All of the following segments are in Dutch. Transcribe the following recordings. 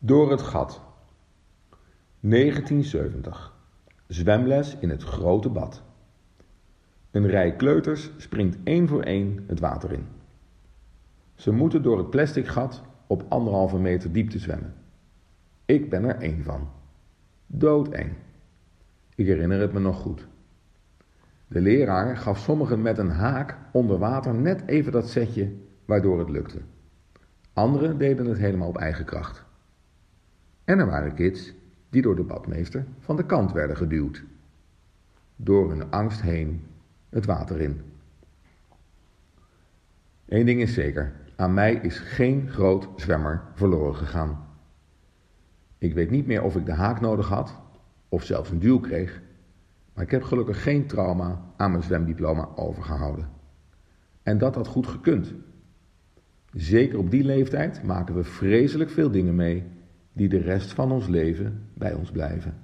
Door het gat. 1970. Zwemles in het grote bad. Een rij kleuters springt één voor één het water in. Ze moeten door het plastic gat op anderhalve meter diepte zwemmen. Ik ben er één van. Doodeng. Ik herinner het me nog goed. De leraar gaf sommigen met een haak onder water net even dat setje waardoor het lukte. Anderen deden het helemaal op eigen kracht. En er waren kids die door de badmeester van de kant werden geduwd. Door hun angst heen het water in. Eén ding is zeker: aan mij is geen groot zwemmer verloren gegaan. Ik weet niet meer of ik de haak nodig had of zelfs een duw kreeg, maar ik heb gelukkig geen trauma aan mijn zwemdiploma overgehouden. En dat had goed gekund. Zeker op die leeftijd maken we vreselijk veel dingen mee die de rest van ons leven bij ons blijven.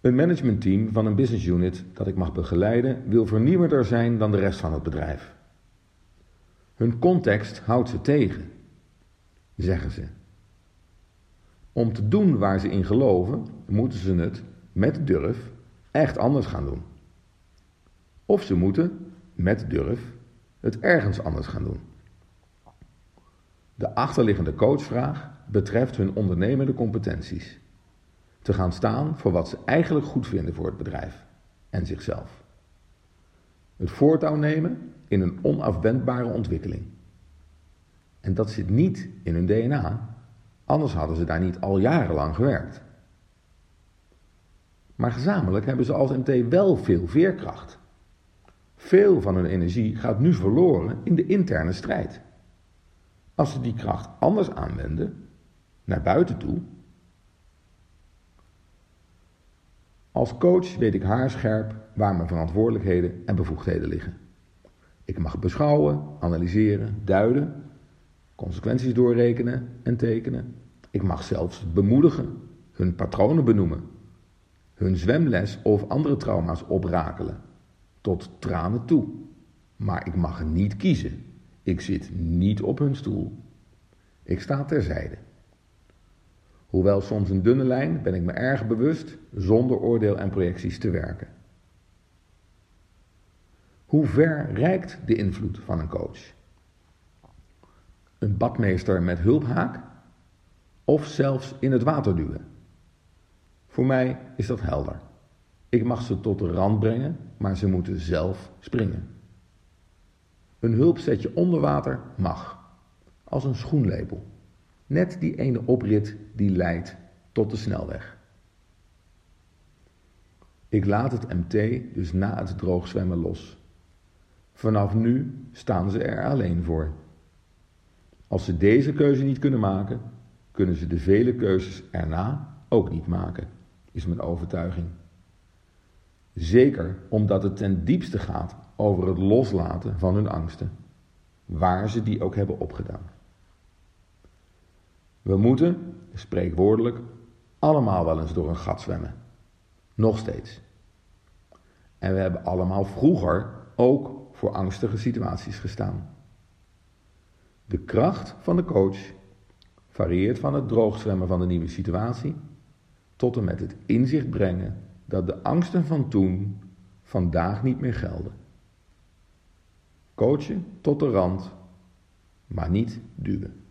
Een managementteam van een business unit dat ik mag begeleiden wil vernieuwender zijn dan de rest van het bedrijf. Hun context houdt ze tegen, zeggen ze. Om te doen waar ze in geloven, moeten ze het met durf echt anders gaan doen. Of ze moeten met durf het ergens anders gaan doen. De achterliggende coachvraag betreft hun ondernemende competenties. Te gaan staan voor wat ze eigenlijk goed vinden voor het bedrijf en zichzelf. Het voortouw nemen in een onafwendbare ontwikkeling. En dat zit niet in hun DNA, anders hadden ze daar niet al jarenlang gewerkt. Maar gezamenlijk hebben ze als MT wel veel veerkracht. Veel van hun energie gaat nu verloren in de interne strijd. Als ze die kracht anders aanwenden, naar buiten toe. Als coach weet ik haarscherp waar mijn verantwoordelijkheden en bevoegdheden liggen. Ik mag beschouwen, analyseren, duiden, consequenties doorrekenen en tekenen. Ik mag zelfs bemoedigen, hun patronen benoemen, hun zwemles of andere trauma's oprakelen, tot tranen toe. Maar ik mag niet kiezen ik zit niet op hun stoel. Ik sta terzijde. Hoewel soms een dunne lijn, ben ik me erg bewust zonder oordeel en projecties te werken. Hoe ver reikt de invloed van een coach? Een badmeester met hulphaak? Of zelfs in het water duwen? Voor mij is dat helder. Ik mag ze tot de rand brengen, maar ze moeten zelf springen. Een hulpsetje onder water mag, als een schoenlepel. Net die ene oprit die leidt tot de snelweg. Ik laat het MT dus na het droogzwemmen los. Vanaf nu staan ze er alleen voor. Als ze deze keuze niet kunnen maken, kunnen ze de vele keuzes erna ook niet maken, is mijn overtuiging. Zeker omdat het ten diepste gaat over het loslaten van hun angsten, waar ze die ook hebben opgedaan. We moeten, spreekwoordelijk, allemaal wel eens door een gat zwemmen. Nog steeds. En we hebben allemaal vroeger ook voor angstige situaties gestaan. De kracht van de coach varieert van het droogzwemmen van de nieuwe situatie tot en met het inzicht brengen dat de angsten van toen vandaag niet meer gelden. Coachen tot de rand, maar niet duwen.